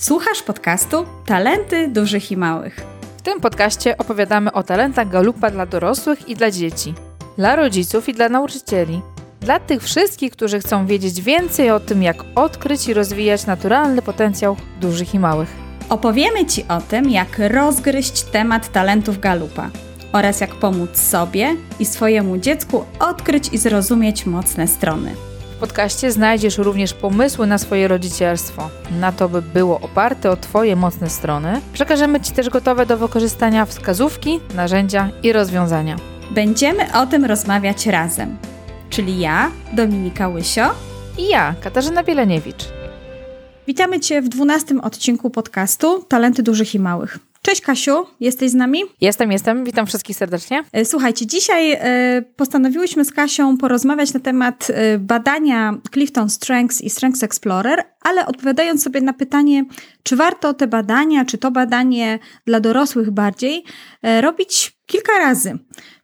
Słuchasz podcastu Talenty Dużych i Małych. W tym podcaście opowiadamy o talentach galupa dla dorosłych i dla dzieci, dla rodziców i dla nauczycieli. Dla tych wszystkich, którzy chcą wiedzieć więcej o tym, jak odkryć i rozwijać naturalny potencjał dużych i małych. Opowiemy Ci o tym, jak rozgryźć temat talentów galupa oraz jak pomóc sobie i swojemu dziecku odkryć i zrozumieć mocne strony. W podcaście znajdziesz również pomysły na swoje rodzicielstwo, na to, by było oparte o Twoje mocne strony. Przekażemy Ci też gotowe do wykorzystania wskazówki, narzędzia i rozwiązania. Będziemy o tym rozmawiać razem, czyli ja, Dominika Łysio I ja, Katarzyna Bieleniewicz. Witamy Cię w dwunastym odcinku podcastu Talenty Dużych i Małych. Cześć Kasiu, jesteś z nami? Jestem, jestem. Witam wszystkich serdecznie. E, Słuchajcie, dzisiaj e, postanowiłyśmy z Kasią porozmawiać na temat e, badania Clifton Strengths i Strengths Explorer, ale odpowiadając sobie na pytanie, czy warto te badania, czy to badanie dla dorosłych bardziej, robić kilka razy.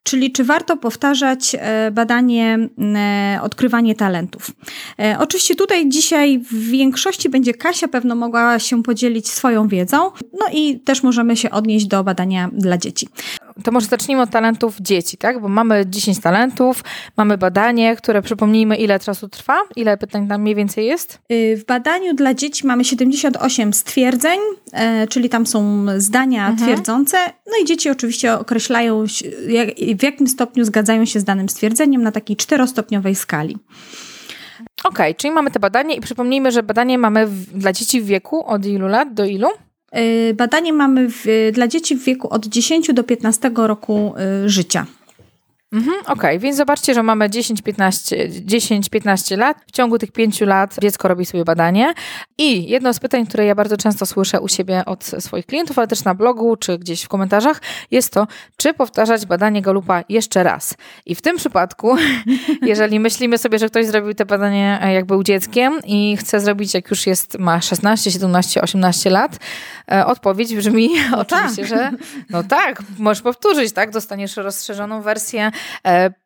Czyli czy warto powtarzać e, badanie e, odkrywanie talentów. E, Oczywiście tutaj dzisiaj w większości będzie Kasia pewno mogła się podzielić swoją wiedzą, no i też możemy się odnieść do badania dla dzieci. To może zacznijmy od talentów dzieci, tak? Bo mamy 10 talentów, mamy badanie, które przypomnijmy, ile czasu trwa, ile pytań tam mniej więcej jest. Y, W badaniu dla dzieci mamy 78 stwierdzeń, czyli tam są zdania twierdzące, no i dzieci oczywiście określają, w jakim stopniu zgadzają się z danym stwierdzeniem na takiej czterostopniowej skali. Okej, czyli mamy te badanie i przypomnijmy, że badanie mamy w, dla dzieci w wieku od ilu lat do ilu? Y, Badanie mamy w, dla dzieci w wieku od 10 do 15 roku y, życia. Mhm, Okej, więc zobaczcie, że mamy 10-15 10-15 lat. W ciągu tych 5 lat dziecko robi sobie badanie. I jedno z pytań, które ja bardzo często słyszę u siebie od swoich klientów, ale też na blogu czy gdzieś w komentarzach, jest to, czy powtarzać badanie Galupa jeszcze raz. I w tym przypadku, jeżeli myślimy sobie, że ktoś zrobił te badanie e, jak był dzieckiem i chce zrobić, jak już jest, ma 16, 17, 18 lat, e, odpowiedź brzmi oczywiście, że no tak, możesz powtórzyć, tak? Dostaniesz rozszerzoną wersję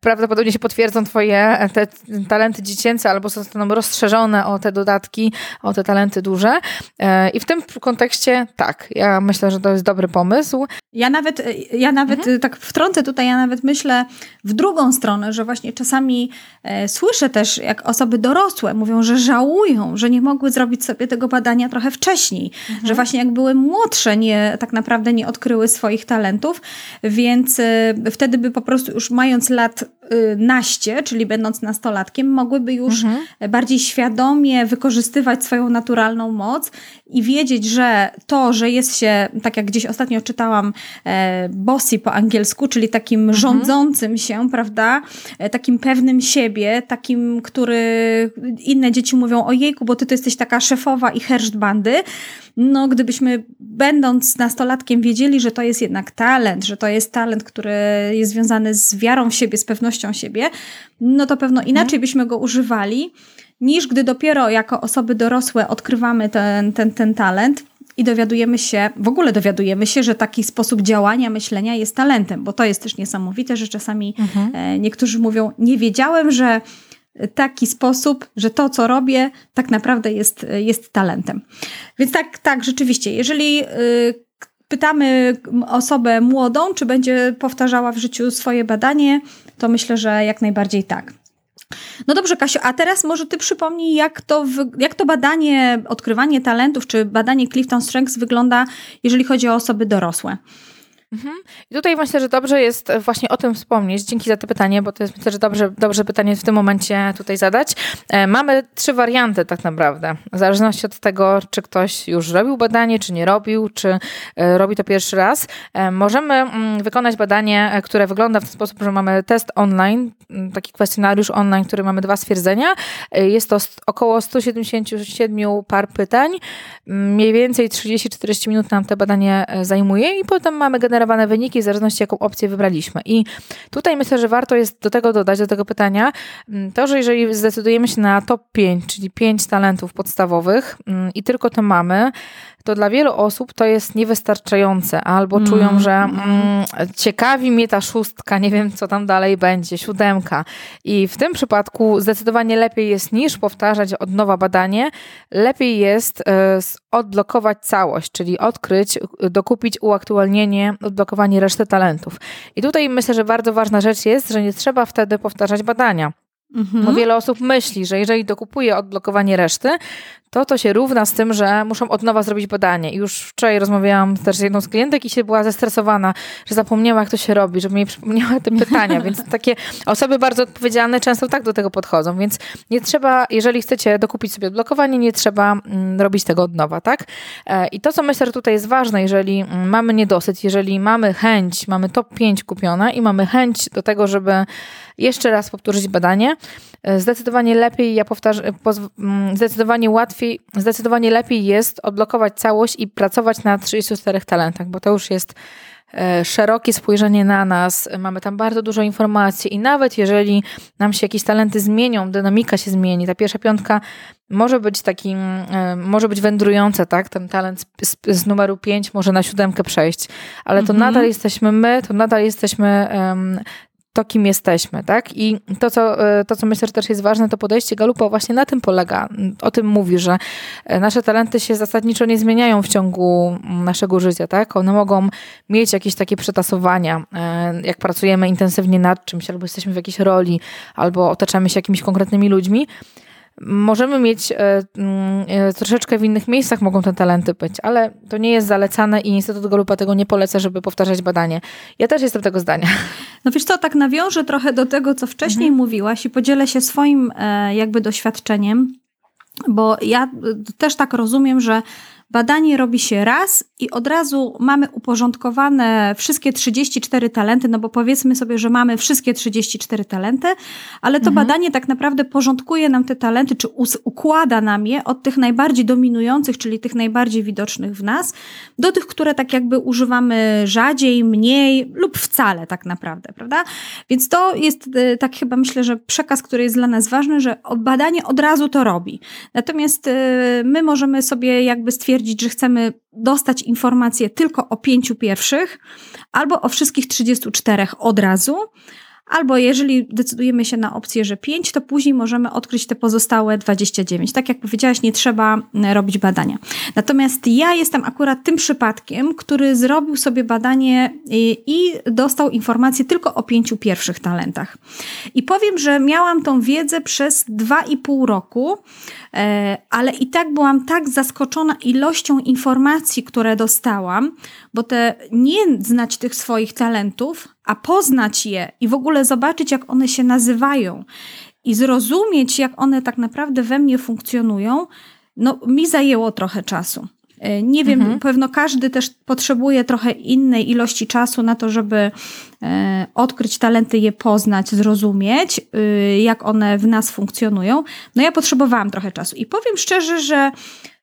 prawdopodobnie się potwierdzą twoje e, te talenty dziecięce albo zostaną rozszerzone o te dodatki, o te talenty duże. E, I w tym kontekście tak, ja myślę, że to jest dobry pomysł. Ja nawet, ja nawet Mhm. tak wtrącę tutaj, ja nawet myślę w drugą stronę, że właśnie czasami e, słyszę też, jak osoby dorosłe mówią, że żałują, że nie mogły zrobić sobie tego badania trochę wcześniej, Mhm. że właśnie jak były młodsze, nie, tak naprawdę nie odkryły swoich talentów, więc e, wtedy by po prostu już mając lat naście, czyli będąc nastolatkiem, mogłyby już Mhm. bardziej świadomie wykorzystywać swoją naturalną moc i wiedzieć, że to, że jest się, tak jak gdzieś ostatnio czytałam, e, bossy po angielsku, czyli takim rządzącym się, prawda, e, takim pewnym siebie, takim, który inne dzieci mówią, ojejku, bo ty to jesteś taka szefowa i herszt bandy, no gdybyśmy będąc nastolatkiem wiedzieli, że to jest jednak talent, że to jest talent, który jest związany z wiarą w siebie, z pewnością siebie, no to pewno inaczej byśmy go używali, niż gdy dopiero jako osoby dorosłe odkrywamy ten, ten, ten talent i dowiadujemy się, w ogóle dowiadujemy się, że taki sposób działania, myślenia jest talentem, bo to jest też niesamowite, że czasami e, niektórzy mówią, nie wiedziałem, że taki sposób, że to, co robię, tak naprawdę jest, jest talentem. Więc tak, tak, rzeczywiście, jeżeli y, pytamy osobę młodą, czy będzie powtarzała w życiu swoje badanie, to myślę, że jak najbardziej tak. No dobrze, Kasiu, a teraz może ty przypomnij, jak to, jak to badanie, odkrywanie talentów, czy badanie Clifton Strengths wygląda, jeżeli chodzi o osoby dorosłe. I tutaj myślę, że dobrze jest właśnie o tym wspomnieć. Dzięki za to pytanie, bo to jest myślę, że dobrze, dobrze pytanie w tym momencie tutaj zadać. E, Mamy trzy warianty tak naprawdę. W zależności od tego, czy ktoś już robił badanie, czy nie robił, czy e, robi to pierwszy raz. E, Możemy mm, wykonać badanie, e, które wygląda w ten sposób, że mamy test online, m, taki kwestionariusz online, który mamy dwa stwierdzenia. E, Jest to około 177 par pytań. Mm, Mniej więcej 30-40 minut nam to badanie e, zajmuje i potem mamy generowane wyniki w zależności jaką opcję wybraliśmy. I tutaj myślę, że warto jest do tego dodać, do tego pytania, mm, to, że jeżeli zdecydujemy się na top 5, czyli 5 talentów podstawowych mm, i tylko to mamy, to dla wielu osób to jest niewystarczające, albo mm. czują, że mm, ciekawi mnie ta szóstka, nie wiem co tam dalej będzie, siódemka. I w tym przypadku zdecydowanie lepiej jest niż powtarzać od nowa badanie, lepiej jest y, odblokować całość, czyli odkryć, dokupić uaktualnienie, odblokowanie reszty talentów. I tutaj myślę, że bardzo ważna rzecz jest, że nie trzeba wtedy powtarzać badania. Mhm. Bo wiele osób myśli, że jeżeli dokupuje odblokowanie reszty, to to się równa z tym, że muszą od nowa zrobić badanie. I już wczoraj rozmawiałam też z jedną z klientek i się była zestresowana, że zapomniała, jak to się robi, żeby mi przypomniała te pytania. Więc takie osoby bardzo odpowiedzialne często tak do tego podchodzą. Więc nie trzeba, jeżeli chcecie dokupić sobie odblokowanie, nie trzeba mm, robić tego od nowa, tak? E, I to, co myślę, że tutaj jest ważne, jeżeli mm, mamy niedosyt, jeżeli mamy chęć, mamy top 5 kupione i mamy chęć do tego, żeby jeszcze raz powtórzyć badanie, zdecydowanie lepiej, ja powtarzam, mm, zdecydowanie łatwiej zdecydowanie lepiej jest odblokować całość i pracować na 34 talentach, bo to już jest e, szerokie spojrzenie na nas, mamy tam bardzo dużo informacji i nawet jeżeli nam się jakieś talenty zmienią, dynamika się zmieni, ta pierwsza piątka może być takim, e, może być wędrująca, tak? Ten talent z, z numeru 5 może na siódemkę przejść, ale to mhm. nadal jesteśmy my, to nadal jesteśmy um, to, kim jesteśmy, tak? I to co, e, to, co myślę, że też jest ważne, to podejście Galupa właśnie na tym polega. O tym mówi, że e, nasze talenty się zasadniczo nie zmieniają w ciągu naszego życia, tak? One mogą mieć jakieś takie przetasowania, e, jak pracujemy intensywnie nad czymś, albo jesteśmy w jakiejś roli, albo otaczamy się jakimiś konkretnymi ludźmi, Możemy mieć e, mm, e, troszeczkę w innych miejscach mogą te talenty być, ale to nie jest zalecane i Instytut Golupa tego nie poleca, żeby powtarzać badanie. Ja też jestem tego zdania. No wiesz co, tak nawiążę trochę do tego, co wcześniej mhm. mówiłaś i podzielę się swoim e, jakby doświadczeniem, bo ja też tak rozumiem, że Badanie robi się raz i od razu mamy uporządkowane wszystkie 34 talenty, no bo powiedzmy sobie, że mamy wszystkie 34 talenty, ale to mhm. badanie tak naprawdę porządkuje nam te talenty, czy układa nam je od tych najbardziej dominujących, czyli tych najbardziej widocznych w nas, do tych, które tak jakby używamy rzadziej, mniej lub wcale tak naprawdę, prawda? Więc to jest y, tak chyba myślę, że przekaz, który jest dla nas ważny, że badanie od razu to robi. Natomiast y, my możemy sobie jakby stwierdzić, stwierdzić, że chcemy dostać informacje tylko o pięciu pierwszych albo o wszystkich 34 od razu, Albo jeżeli decydujemy się na opcję, że 5, to później możemy odkryć te pozostałe 29. Tak jak powiedziałaś, nie trzeba e, robić badania. Natomiast ja jestem akurat tym przypadkiem, który zrobił sobie badanie i, i dostał informacje tylko o pięciu pierwszych talentach. I powiem, że miałam tą wiedzę przez 2,5 roku, e, ale i tak byłam tak zaskoczona ilością informacji, które dostałam, bo te nie znać tych swoich talentów, a poznać je i w ogóle zobaczyć, jak one się nazywają i zrozumieć, jak one tak naprawdę we mnie funkcjonują, no mi zajęło trochę czasu. E, nie wiem, mhm. pewno każdy też potrzebuje trochę innej ilości czasu na to, żeby e, odkryć talenty, je poznać, zrozumieć, y, jak one w nas funkcjonują. No ja potrzebowałam trochę czasu i powiem szczerze, że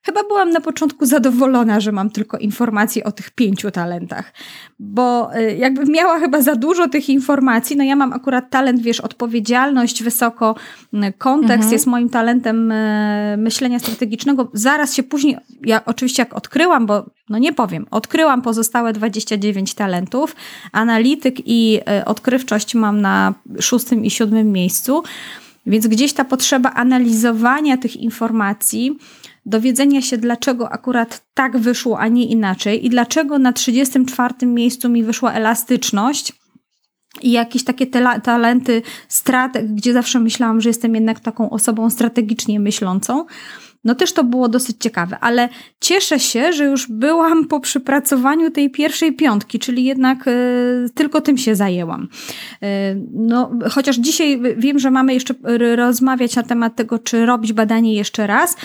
Chyba byłam na początku zadowolona, że mam tylko informacje o tych pięciu talentach, bo y, jakby miała chyba za dużo tych informacji. No ja mam akurat talent, wiesz, odpowiedzialność wysoko, kontekst mhm. jest moim talentem y, myślenia strategicznego. Zaraz się później, ja oczywiście jak odkryłam, bo no nie powiem, odkryłam pozostałe 29 talentów, analityk i y, odkrywczość mam na szóstym i siódmym miejscu. Więc gdzieś ta potrzeba analizowania tych informacji, dowiedzenia się, dlaczego akurat tak wyszło, a nie inaczej i dlaczego na 34 miejscu mi wyszła elastyczność i jakieś takie talenty strateg, gdzie zawsze myślałam, że jestem jednak taką osobą strategicznie myślącą. No też to było dosyć ciekawe, ale cieszę się, że już byłam po przypracowaniu tej pierwszej piątki, czyli jednak y, tylko tym się zajęłam. Y, no, chociaż dzisiaj wiem, że mamy jeszcze rozmawiać na temat tego, czy robić badanie jeszcze raz,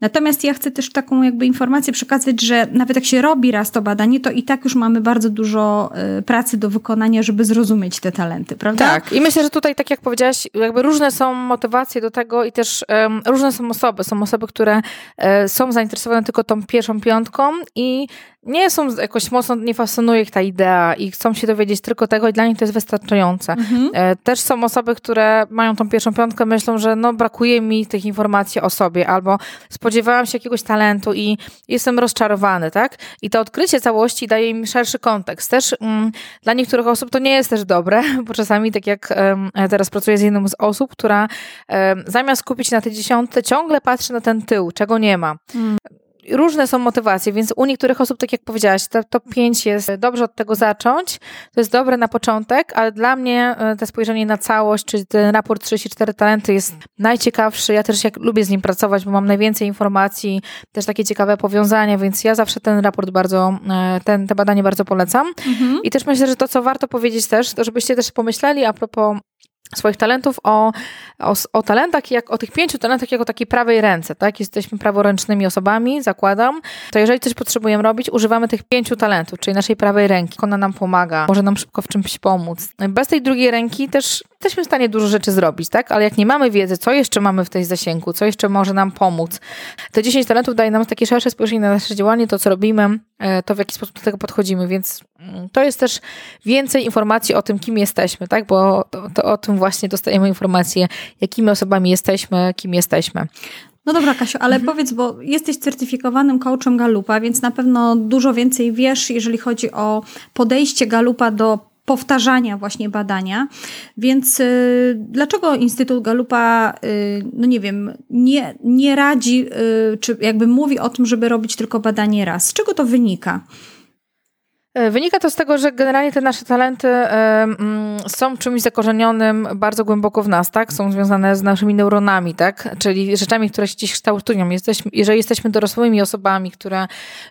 Natomiast ja chcę też taką jakby informację przekazać, że nawet jak się robi raz to badanie, to i tak już mamy bardzo dużo y, pracy do wykonania, żeby zrozumieć te talenty, prawda? Tak. I myślę, że tutaj, tak jak powiedziałaś, jakby różne są motywacje do tego i też um, różne są osoby. Są osoby, które um, są zainteresowane tylko tą pierwszą piątką i nie są jakoś mocno, nie fascynuje ich ta idea i chcą się dowiedzieć tylko tego i dla nich to jest wystarczające. Mhm. E, też są osoby, które mają tą pierwszą piątkę, myślą, że no brakuje mi tych informacji o sobie albo spodziewałam się jakiegoś talentu i jestem rozczarowany, tak? I to odkrycie całości daje mi szerszy kontekst. Też mm, dla niektórych osób to nie jest też dobre, bo czasami, tak jak um, teraz pracuję z jedną z osób, która um, zamiast skupić na tej dziesiątce, ciągle patrzy na ten tył, czego nie ma. Mm różne są motywacje, więc u niektórych osób, tak jak powiedziałaś, to top 5 jest dobrze od tego zacząć, to jest dobre na początek, ale dla mnie e, to spojrzenie na całość, czyli ten raport 34 talenty jest najciekawszy. Ja też jak lubię z nim pracować, bo mam najwięcej informacji, też takie ciekawe powiązania, więc ja zawsze ten raport bardzo, e, ten, te badanie bardzo polecam. Mhm. I też myślę, że to, co warto powiedzieć też, to żebyście też pomyśleli a propos swoich talentów, o, o, o, talentach, jak o tych pięciu talentach, jako takiej prawej ręce, tak? Jesteśmy praworęcznymi osobami, zakładam. To jeżeli coś potrzebujemy robić, używamy tych pięciu talentów, czyli naszej prawej ręki. Ona nam pomaga, może nam szybko w czymś pomóc. Bez tej drugiej ręki też jesteśmy w stanie dużo rzeczy zrobić, tak? Ale jak nie mamy wiedzy, co jeszcze mamy w tej zasięgu, co jeszcze może nam pomóc, te 10 talentów daje nam takie szersze spojrzenie na nasze działanie, to co robimy, e, to w jaki sposób do tego podchodzimy, więc mm, to jest też więcej informacji o tym, kim jesteśmy, tak? Bo to, to o tym właśnie dostajemy informacje, jakimi osobami jesteśmy, kim jesteśmy. No dobra, Kasiu, ale mhm. powiedz, bo jesteś certyfikowanym coachem Galupa, więc na pewno dużo więcej wiesz, jeżeli chodzi o podejście Galupa do powtarzania właśnie badania. Więc y, dlaczego Instytut Galupa, y, no nie wiem, nie, nie radzi, y, czy jakby mówi o tym, żeby robić tylko badanie raz? Z czego to wynika? E, wynika to z tego, że generalnie te nasze talenty mm, są czymś zakorzenionym bardzo głęboko w nas, tak? Są związane z naszymi neuronami, tak? Czyli rzeczami, które się dziś kształtują. Jesteśmy, jeżeli jesteśmy dorosłymi osobami, które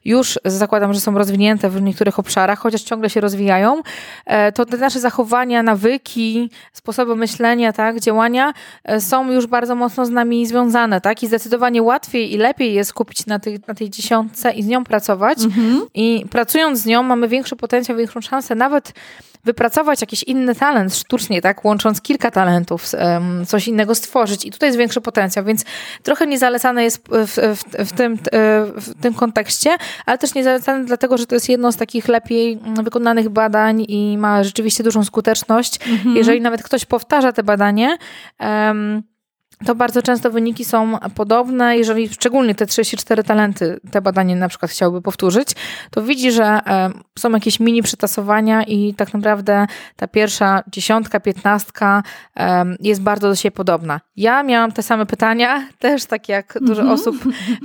już zakładam, że są rozwinięte w niektórych obszarach, chociaż ciągle się rozwijają, e, to te nasze zachowania, nawyki, sposoby myślenia, tak? Działania e, są już bardzo mocno z nami związane, tak? I zdecydowanie łatwiej i lepiej jest skupić na tej, na tej dziesiątce i z nią pracować. Mhm. I pracując z nią mamy większy potencjał, większą szansę nawet wypracować jakiś inny talent sztucznie, tak, łącząc kilka talentów, coś innego stworzyć i tutaj jest większy potencjał, więc trochę niezalecane jest w, w, w, tym, w tym kontekście, ale też niezalecane dlatego, że to jest jedno z takich lepiej wykonanych badań i ma rzeczywiście dużą skuteczność. Mhm. Jeżeli nawet ktoś powtarza te badanie, um, to bardzo często wyniki są podobne. Jeżeli szczególnie te 34 talenty, te badanie na przykład chciałby powtórzyć, to widzi, że e, są jakieś mini przetasowania i tak naprawdę ta pierwsza dziesiątka, piętnastka e, jest bardzo do siebie podobna. Ja miałam te same pytania, też tak jak dużo mm -hmm. osób,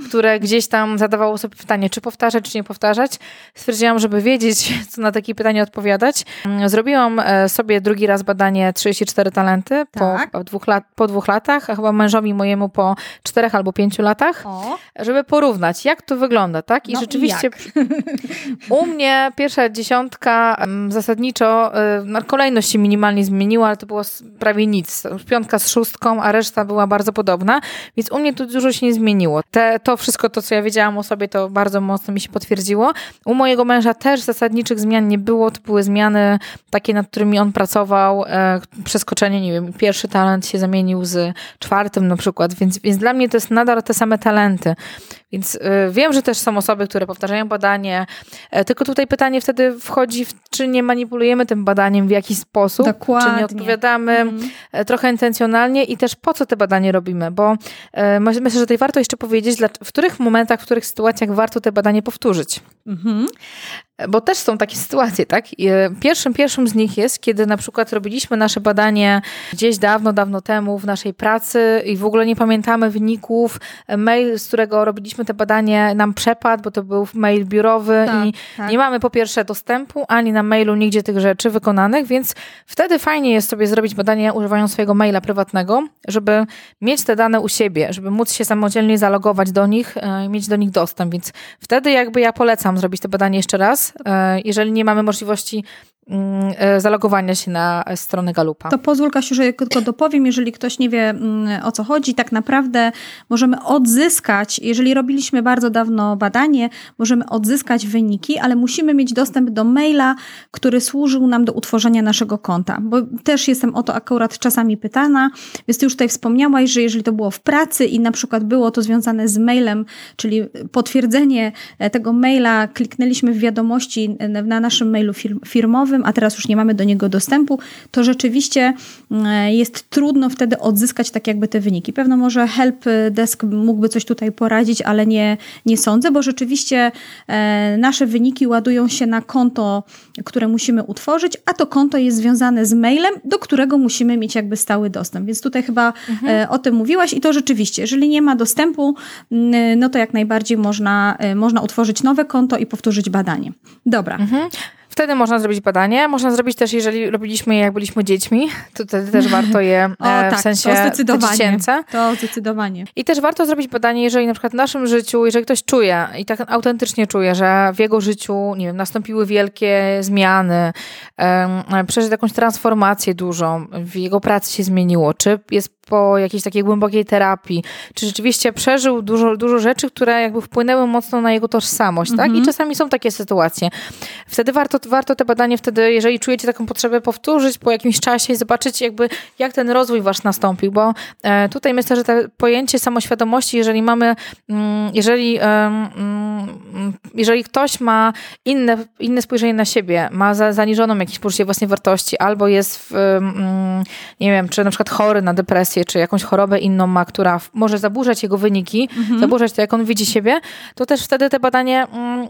które gdzieś tam zadawało sobie pytanie, czy powtarzać, czy nie powtarzać. Stwierdziłam, żeby wiedzieć, co na takie pytanie odpowiadać. Zrobiłam e, sobie drugi raz badanie 34 talenty tak. po, dwóch lat, po dwóch latach, chyba mężowi mojemu po czterech albo pięciu latach, o. żeby porównać, jak to wygląda, tak? I no rzeczywiście i u mnie pierwsza dziesiątka zasadniczo y, kolejność się minimalnie zmieniła, ale to było prawie nic. Piątka z szóstką, a reszta była bardzo podobna, więc u mnie tu dużo się nie zmieniło. Te, to wszystko, to co ja wiedziałam o sobie, to bardzo mocno mi się potwierdziło. U mojego męża też zasadniczych zmian nie było, to były zmiany takie, nad którymi on pracował, e, przeskoczenie, nie wiem, pierwszy talent się zamienił z czwartym na przykład, więc, więc dla mnie to jest nadal te same talenty. Więc y, wiem, że też są osoby, które powtarzają badanie, y, tylko tutaj pytanie wtedy wchodzi, w, czy nie manipulujemy tym badaniem w jakiś sposób, Dokładnie. czy nie odpowiadamy mm. trochę intencjonalnie i też po co te badanie robimy, bo y, myślę, że tutaj warto jeszcze powiedzieć, w których momentach, w których sytuacjach warto te badanie powtórzyć. Mm-hmm. Bo też są takie sytuacje, tak? Pierwszym, pierwszym z nich jest, kiedy na przykład robiliśmy nasze badanie gdzieś dawno, dawno temu w naszej pracy i w ogóle nie pamiętamy wyników. Mail, z którego robiliśmy te badanie, nam przepadł, bo to był mail biurowy tak, i tak. nie mamy po pierwsze dostępu ani na mailu nigdzie tych rzeczy wykonanych, więc wtedy fajnie jest sobie zrobić badanie używając swojego maila prywatnego, żeby mieć te dane u siebie, żeby móc się samodzielnie zalogować do nich e, mieć do nich dostęp. Więc wtedy jakby ja polecam zrobić te badanie jeszcze raz, e, jeżeli nie mamy możliwości e, zalogowania się na stronę Galupa. To pozwól Kasiu, że tylko dopowiem, jeżeli ktoś nie wie mm, o co chodzi, tak naprawdę możemy odzyskać, jeżeli robiliśmy bardzo dawno badanie, możemy odzyskać wyniki, ale musimy mieć dostęp do maila, który służył nam do utworzenia naszego konta, bo też jestem o to akurat czasami pytana, więc ty już tutaj wspomniałaś, że jeżeli to było w pracy i na przykład było to związane z mailem, czyli potwierdzenie tego maila, kliknęliśmy w wiadomości na naszym mailu firmowym, a teraz już nie mamy do niego dostępu, to rzeczywiście mm, jest trudno wtedy odzyskać tak jakby te wyniki. Pewno może help desk mógłby coś tutaj poradzić, ale nie, nie sądzę, bo rzeczywiście e, nasze wyniki ładują się na konto, które musimy utworzyć, a to konto jest związane z mailem, do którego musimy mieć jakby stały dostęp. Więc tutaj chyba mhm. E, o tym mówiłaś i to rzeczywiście, jeżeli nie ma dostępu, no to jak najbardziej można, e, można utworzyć nowe konto i powtórzyć badanie. Dobra. Mhm. Wtedy można zrobić badanie. Można zrobić też, jeżeli robiliśmy je, jak byliśmy dziećmi, to wtedy też warto je o, e, w tak, sensie to zdecydowanie. dziecięce. To zdecydowanie. I też warto zrobić badanie, jeżeli na przykład w naszym życiu, jeżeli ktoś czuje i tak autentycznie czuje, że w jego życiu, nie wiem, nastąpiły wielkie zmiany, przeżył jakąś transformację dużą, w jego pracy się zmieniło, czy jest po jakiejś takiej głębokiej terapii, czy rzeczywiście przeżył dużo, dużo rzeczy, które jakby wpłynęły mocno na jego tożsamość, tak? I mhm. czasami są takie sytuacje. Wtedy warto, warto te badanie wtedy, jeżeli czujecie taką potrzebę, powtórzyć po jakimś czasie i zobaczyć jakby, jak ten rozwój wasz nastąpił, bo e, tutaj myślę, że to pojęcie samoświadomości, jeżeli mamy, mm, jeżeli, mm, jeżeli ktoś ma inne, inne spojrzenie na siebie, ma za, zaniżoną jakieś poczucie własnej wartości, albo jest, w, nie wiem, czy na przykład chory na depresję, depresję, czy jakąś chorobę inną ma, która może zaburzać jego wyniki, mhm. zaburzać to, jak on widzi siebie, to też wtedy te badanie mm,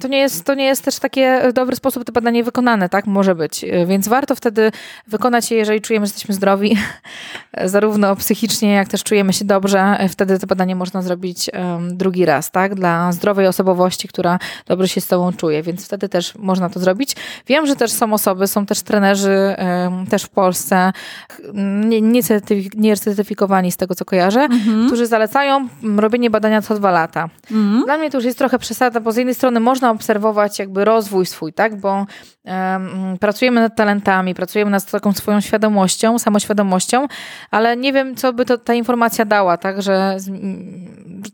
to nie, jest, to nie jest też taki dobry sposób to badanie wykonane, tak? Może być. Więc warto wtedy wykonać je, jeżeli czujemy, że jesteśmy zdrowi, zarówno psychicznie, jak też czujemy się dobrze. Wtedy to badanie można zrobić um, drugi raz, tak? Dla zdrowej osobowości, która dobrze się z tobą czuje, więc wtedy też można to zrobić. Wiem, że też są osoby, są też trenerzy um, też w Polsce, nie, nie, z tego, co kojarzę, mhm. którzy zalecają robienie badania co dwa lata. Mhm. Dla mnie to już jest trochę przesada, bo z jednej strony można można obserwować jakby rozwój swój, tak? Bo um, pracujemy nad talentami, pracujemy nad taką swoją świadomością, samoświadomością, ale nie wiem, co by to, ta informacja dała, tak? Że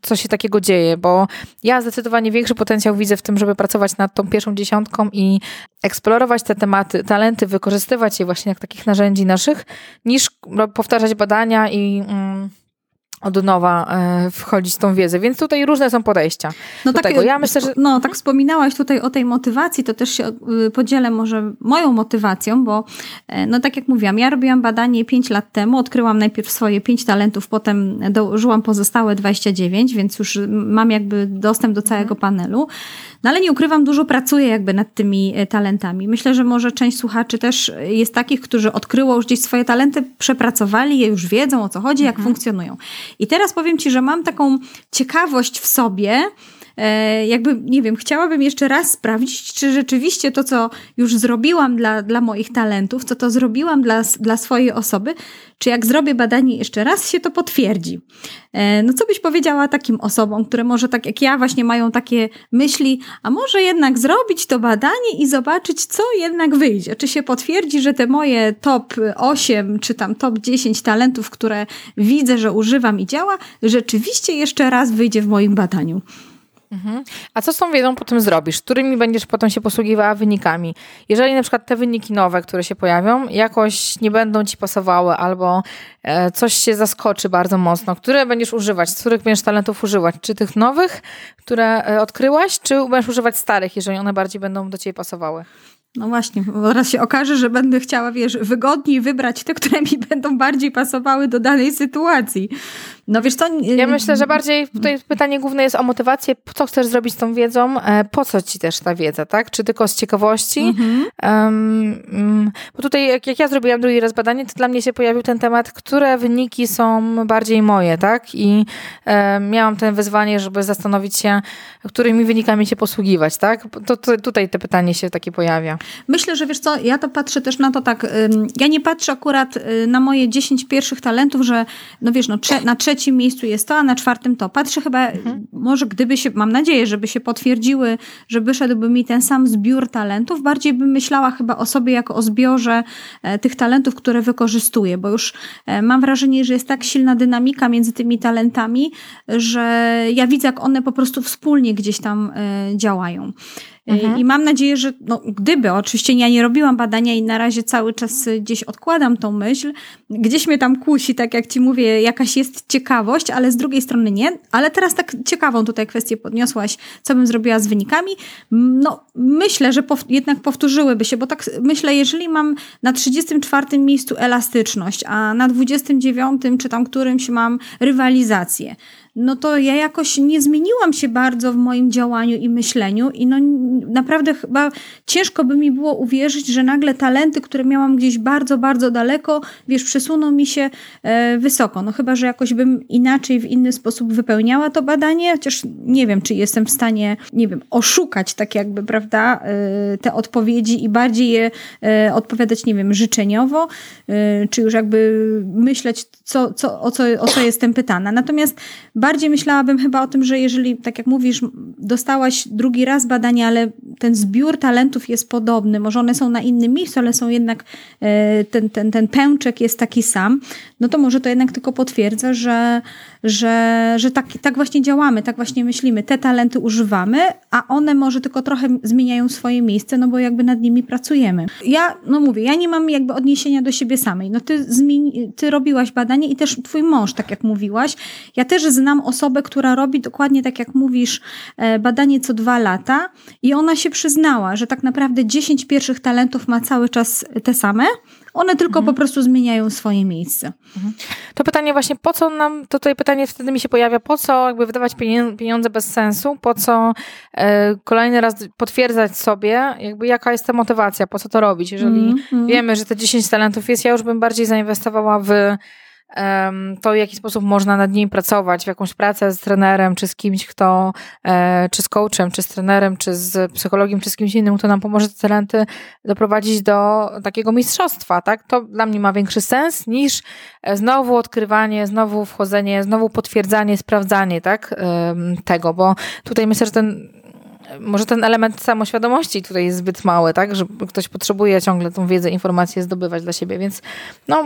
co się takiego dzieje, bo ja zdecydowanie większy potencjał widzę w tym, żeby pracować nad tą pierwszą dziesiątką i eksplorować te tematy, talenty, wykorzystywać je właśnie jak takich narzędzi naszych, niż powtarzać badania i... Um, od nowa e, wchodzić w tą wiedzę, więc tutaj różne są podejścia no do tak, tego. Ja myślę, że... No, tak wspominałaś tutaj o tej motywacji, to też się y, podzielę może moją motywacją, bo e, no tak jak mówiłam, ja robiłam badanie 5 lat temu, odkryłam najpierw swoje 5 talentów, potem dołożyłam pozostałe 29, więc już mam jakby dostęp do całego mhm. panelu. No ale nie ukrywam, dużo pracuję jakby nad tymi e, talentami. Myślę, że może część słuchaczy też jest takich, którzy odkryło już gdzieś swoje talenty, przepracowali je, już wiedzą o co chodzi, jak mhm. funkcjonują. I teraz powiem Ci, że mam taką ciekawość w sobie, jakby, nie wiem, chciałabym jeszcze raz sprawdzić, czy rzeczywiście to, co już zrobiłam dla, dla moich talentów, co to zrobiłam dla, dla swojej osoby, czy jak zrobię badanie jeszcze raz, się to potwierdzi. E, no co byś powiedziała takim osobom, które może tak jak ja właśnie mają takie myśli, a może jednak zrobić to badanie i zobaczyć, co jednak wyjdzie. Czy się potwierdzi, że te moje top 8 czy tam top 10 talentów, które widzę, że używam i działa, rzeczywiście jeszcze raz wyjdzie w moim badaniu. Mhm. A co z tą wiedzą potem zrobisz? Którymi będziesz potem się posługiwała wynikami? Jeżeli na przykład te wyniki nowe, które się pojawią, jakoś nie będą ci pasowały albo e, coś się zaskoczy bardzo mocno, które będziesz używać, z których będziesz talentów używać? Czy tych nowych, które e, odkryłaś, czy będziesz używać starych, jeżeli one bardziej będą do ciebie pasowały? No właśnie, bo teraz się okaże, że będę chciała, wiesz, wygodniej wybrać te, które mi będą bardziej pasowały do danej sytuacji. No wiesz co... Ja myślę, że bardziej tutaj pytanie główne jest o motywację, co chcesz zrobić z tą wiedzą, e, po co ci też ta wiedza, tak? Czy tylko z ciekawości? Mhm. Um, bo tutaj jak, jak ja zrobiłam drugi raz badanie, to dla mnie się pojawił ten temat, które wyniki są bardziej moje, tak? I um, miałam ten wyzwanie, żeby zastanowić się, którymi wynikami się posługiwać, tak? To, to tutaj to pytanie się takie pojawia. Myślę, że wiesz co, ja to patrzę też na to tak, ja nie patrzę akurat y, na moje 10 pierwszych talentów, że no wiesz, no na trzecim miejscu jest to, a na czwartym to. Patrzę chyba, mhm. może gdyby się, mam nadzieję, żeby się potwierdziły, że wyszedłby mi ten sam zbiór talentów, bardziej bym myślała chyba o sobie jako o zbiorze e, tych talentów, które wykorzystuję, bo już e, mam wrażenie, że jest tak silna dynamika między tymi talentami, że ja widzę, jak one po prostu wspólnie gdzieś tam e, działają. Mhm. I mam nadzieję, że no, gdyby, oczywiście ja nie robiłam badania i na razie cały czas gdzieś odkładam tą myśl, gdzieś mnie tam kusi, tak jak ci mówię, jakaś jest ciekawość, ale z drugiej strony nie. Ale teraz tak ciekawą tutaj kwestię podniosłaś, co bym zrobiła z wynikami. No, myślę, że pow jednak powtórzyłyby się, bo tak myślę, jeżeli mam na 34 miejscu elastyczność, a na 29 czy tam którymś mam rywalizację, no to ja jakoś nie zmieniłam się bardzo w moim działaniu i myśleniu i no naprawdę chyba ciężko by mi było uwierzyć, że nagle talenty, które miałam gdzieś bardzo, bardzo daleko, wiesz, przesuną mi się e, wysoko. No chyba, że jakoś bym inaczej, w inny sposób wypełniała to badanie, chociaż nie wiem, czy jestem w stanie, nie wiem, oszukać tak jakby, prawda, e, te odpowiedzi i bardziej je e, odpowiadać, nie wiem, życzeniowo, e, czy już jakby myśleć, co, co, o, co, o co jestem pytana. Natomiast bardziej myślałabym chyba o tym, że jeżeli, tak jak mówisz, dostałaś drugi raz badanie, ale ten zbiór talentów jest podobny, może one są na innym miejscu, ale są jednak, e, ten, ten, ten pęczek jest taki sam, no to może to jednak tylko potwierdza, że, że, że tak, tak właśnie działamy, tak właśnie myślimy. Te talenty używamy, a one może tylko trochę zmieniają swoje miejsce, no bo jakby nad nimi pracujemy. Ja, no mówię, ja nie mam jakby odniesienia do siebie samej. No ty, zmieni, ty robiłaś badanie i też twój mąż, tak jak mówiłaś. Ja też znam osobę, która robi dokładnie tak jak mówisz, e, badanie co dwa lata i ona się przyznała, że tak naprawdę 10 pierwszych talentów ma cały czas te same, one tylko mhm. po prostu zmieniają swoje miejsce. Mhm. To pytanie właśnie, po co nam, to tutaj pytanie wtedy mi się pojawia, po co jakby wydawać pieniądze bez sensu, po co e, kolejny raz potwierdzać sobie, jakby jaka jest ta motywacja, po co to robić, jeżeli mhm. wiemy, że te 10 talentów jest, ja już bym bardziej zainwestowała w to, w jaki sposób można nad nimi pracować, w jakąś pracę z trenerem, czy z kimś, kto, e, czy z coachem, czy z trenerem, czy z psychologiem, czy z kimś innym, kto nam pomoże te talenty doprowadzić do takiego mistrzostwa, tak? To dla mnie ma większy sens niż e, znowu odkrywanie, znowu wchodzenie, znowu potwierdzanie, sprawdzanie, tak? Tego, bo tutaj myślę, że ten może ten element samoświadomości tutaj jest zbyt mały, tak, że ktoś potrzebuje ciągle tą wiedzę, informacje zdobywać dla siebie, więc no,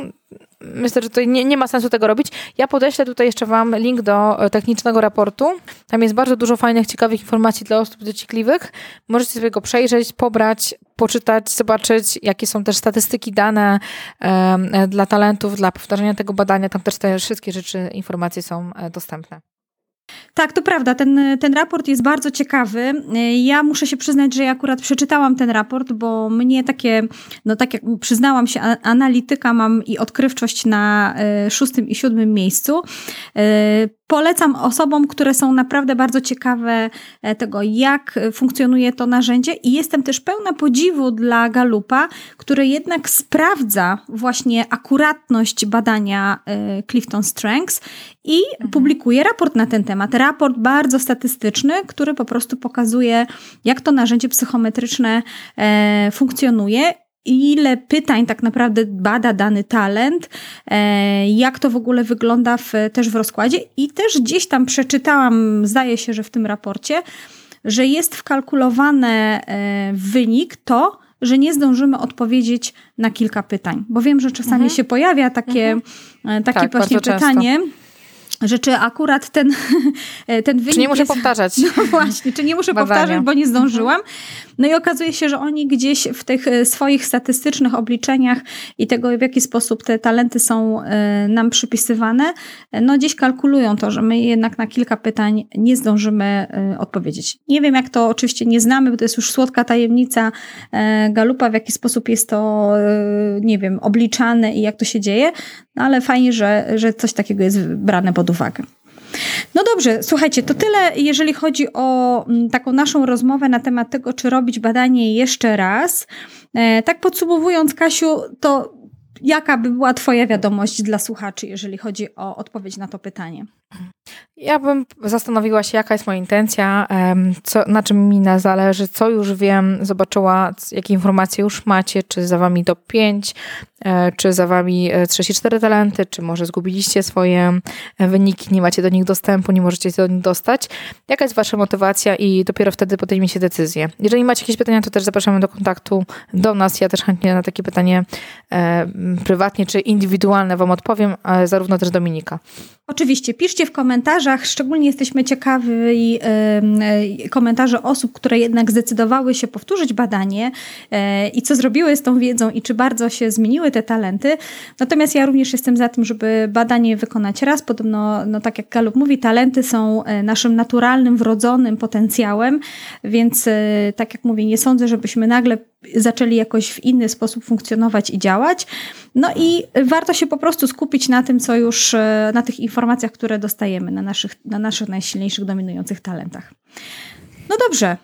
myślę, że tutaj nie, nie ma sensu tego robić. Ja podeślę tutaj jeszcze Wam link do e, technicznego raportu. Tam jest bardzo dużo fajnych, ciekawych informacji dla osób dociekliwych. Możecie sobie go przejrzeć, pobrać, poczytać, zobaczyć, jakie są też statystyki, dane dla talentów, dla powtarzania tego badania. Tam też te wszystkie rzeczy, informacje są e, dostępne. Tak, to prawda. Ten, ten raport jest bardzo ciekawy. Ja muszę się przyznać, że ja akurat przeczytałam ten raport, bo mnie takie, no tak jak przyznałam się, analityka mam i odkrywczość na e, szóstym i siódmym miejscu. E, Polecam osobom, które są naprawdę bardzo ciekawe e, tego, jak funkcjonuje to narzędzie, i jestem też pełna podziwu dla Galupa, który jednak sprawdza właśnie akuratność badania e, Clifton Strengths i mhm. publikuje raport na ten temat. Raport bardzo statystyczny, który po prostu pokazuje, jak to narzędzie psychometryczne e, funkcjonuje ile pytań tak naprawdę bada dany talent, e, jak to w ogóle wygląda w, też w rozkładzie. I też gdzieś tam przeczytałam, zdaje się, że w tym raporcie, że jest wkalkulowany e, wynik to, że nie zdążymy odpowiedzieć na kilka pytań. Bo wiem, że czasami mhm. się pojawia takie, mhm. E, takie tak, właśnie pytanie. Często że czy akurat ten, ten wynik. Czy nie muszę jest, powtarzać? No właśnie, czy nie muszę badania. powtarzać, bo nie zdążyłam. No i okazuje się, że oni gdzieś w tych e, swoich statystycznych obliczeniach i tego, w jaki sposób te talenty są e, nam przypisywane, e, no gdzieś kalkulują to, że my jednak na kilka pytań nie zdążymy odpowiedzieć. Nie wiem, jak to oczywiście nie znamy, bo to jest już słodka tajemnica Galupa, w jaki sposób jest to, nie wiem, obliczane i jak to się dzieje, no ale fajnie, że, że coś takiego jest brane pod uwagę. No dobrze, słuchajcie, to tyle, jeżeli chodzi o mm, taką naszą rozmowę na temat tego, czy robić badanie jeszcze raz. E, tak podsumowując, Kasiu, to jaka by była Twoja wiadomość dla słuchaczy, jeżeli chodzi o odpowiedź na to pytanie? Ja bym zastanowiła się, jaka jest moja intencja, co, na czym mi zależy, co już wiem, zobaczyła, jakie informacje już macie, czy za wami top 5, e, czy za wami 34 e, talenty, czy może zgubiliście swoje e, wyniki, nie macie do nich dostępu, nie możecie do nich dostać. Jaka jest wasza motywacja i dopiero wtedy podejmiecie decyzję. Jeżeli macie jakieś pytania, to też zapraszamy do kontaktu do nas. Ja też chętnie na takie pytanie prywatnie czy indywidualne wam odpowiem, zarówno też Dominika. Oczywiście, piszcie w komentarzach, komentarzach szczególnie jesteśmy ciekawi komentarzy osób, które jednak zdecydowały się powtórzyć badanie i co zrobiły z tą wiedzą i czy bardzo się zmieniły te talenty. Natomiast ja również jestem za tym, żeby badanie wykonać raz. Podobno, no tak jak Galup mówi, talenty są naszym naturalnym, wrodzonym potencjałem, więc tak jak mówię, nie sądzę, żebyśmy nagle zaczęli jakoś w inny sposób funkcjonować i działać. No i warto się po prostu skupić na tym, co już, e, na tych informacjach, które dostajemy, na naszych, na naszych najsilniejszych, dominujących talentach. No dobrze,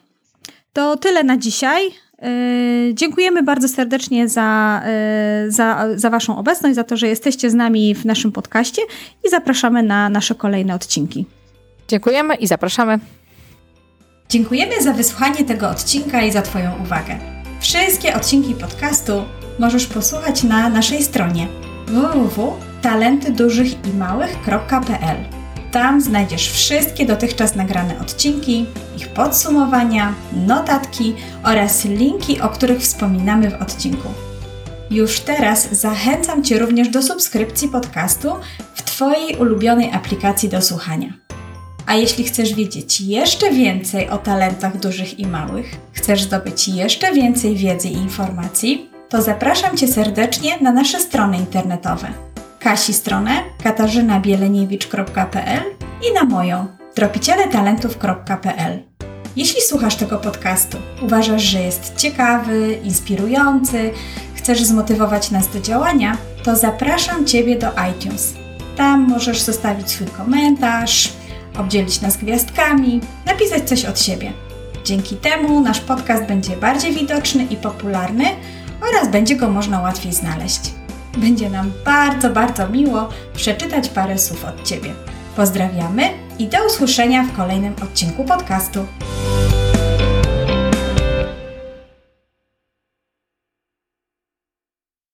to tyle na dzisiaj. E, dziękujemy bardzo serdecznie za, e, za, za Waszą obecność, za to, że jesteście z nami w naszym podcaście i zapraszamy na nasze kolejne odcinki. Dziękujemy i zapraszamy. Dziękujemy za wysłuchanie tego odcinka i za Twoją uwagę. Wszystkie odcinki podcastu możesz posłuchać na naszej stronie www.talentydużychimałych.pl. Tam znajdziesz wszystkie dotychczas nagrane odcinki, ich podsumowania, notatki oraz linki, o których wspominamy w odcinku. Już teraz zachęcam Cię również do subskrypcji podcastu w Twojej ulubionej aplikacji do słuchania. A jeśli chcesz wiedzieć jeszcze więcej o talentach dużych i małych, chcesz zdobyć jeszcze więcej wiedzy i informacji, to zapraszam Cię serdecznie na nasze strony internetowe. Kasi stronę katarzynabieleniewicz.pl i na moją tropicieletalentów.pl. Jeśli słuchasz tego podcastu, uważasz, że jest ciekawy, inspirujący, chcesz zmotywować nas do działania, to zapraszam Ciebie do iTunes. Tam możesz zostawić swój komentarz, obdzielić nas gwiazdkami, napisać coś od siebie. Dzięki temu nasz podcast będzie bardziej widoczny i popularny oraz będzie go można łatwiej znaleźć. Będzie nam bardzo, bardzo miło przeczytać parę słów od Ciebie. Pozdrawiamy i do usłyszenia w kolejnym odcinku podcastu.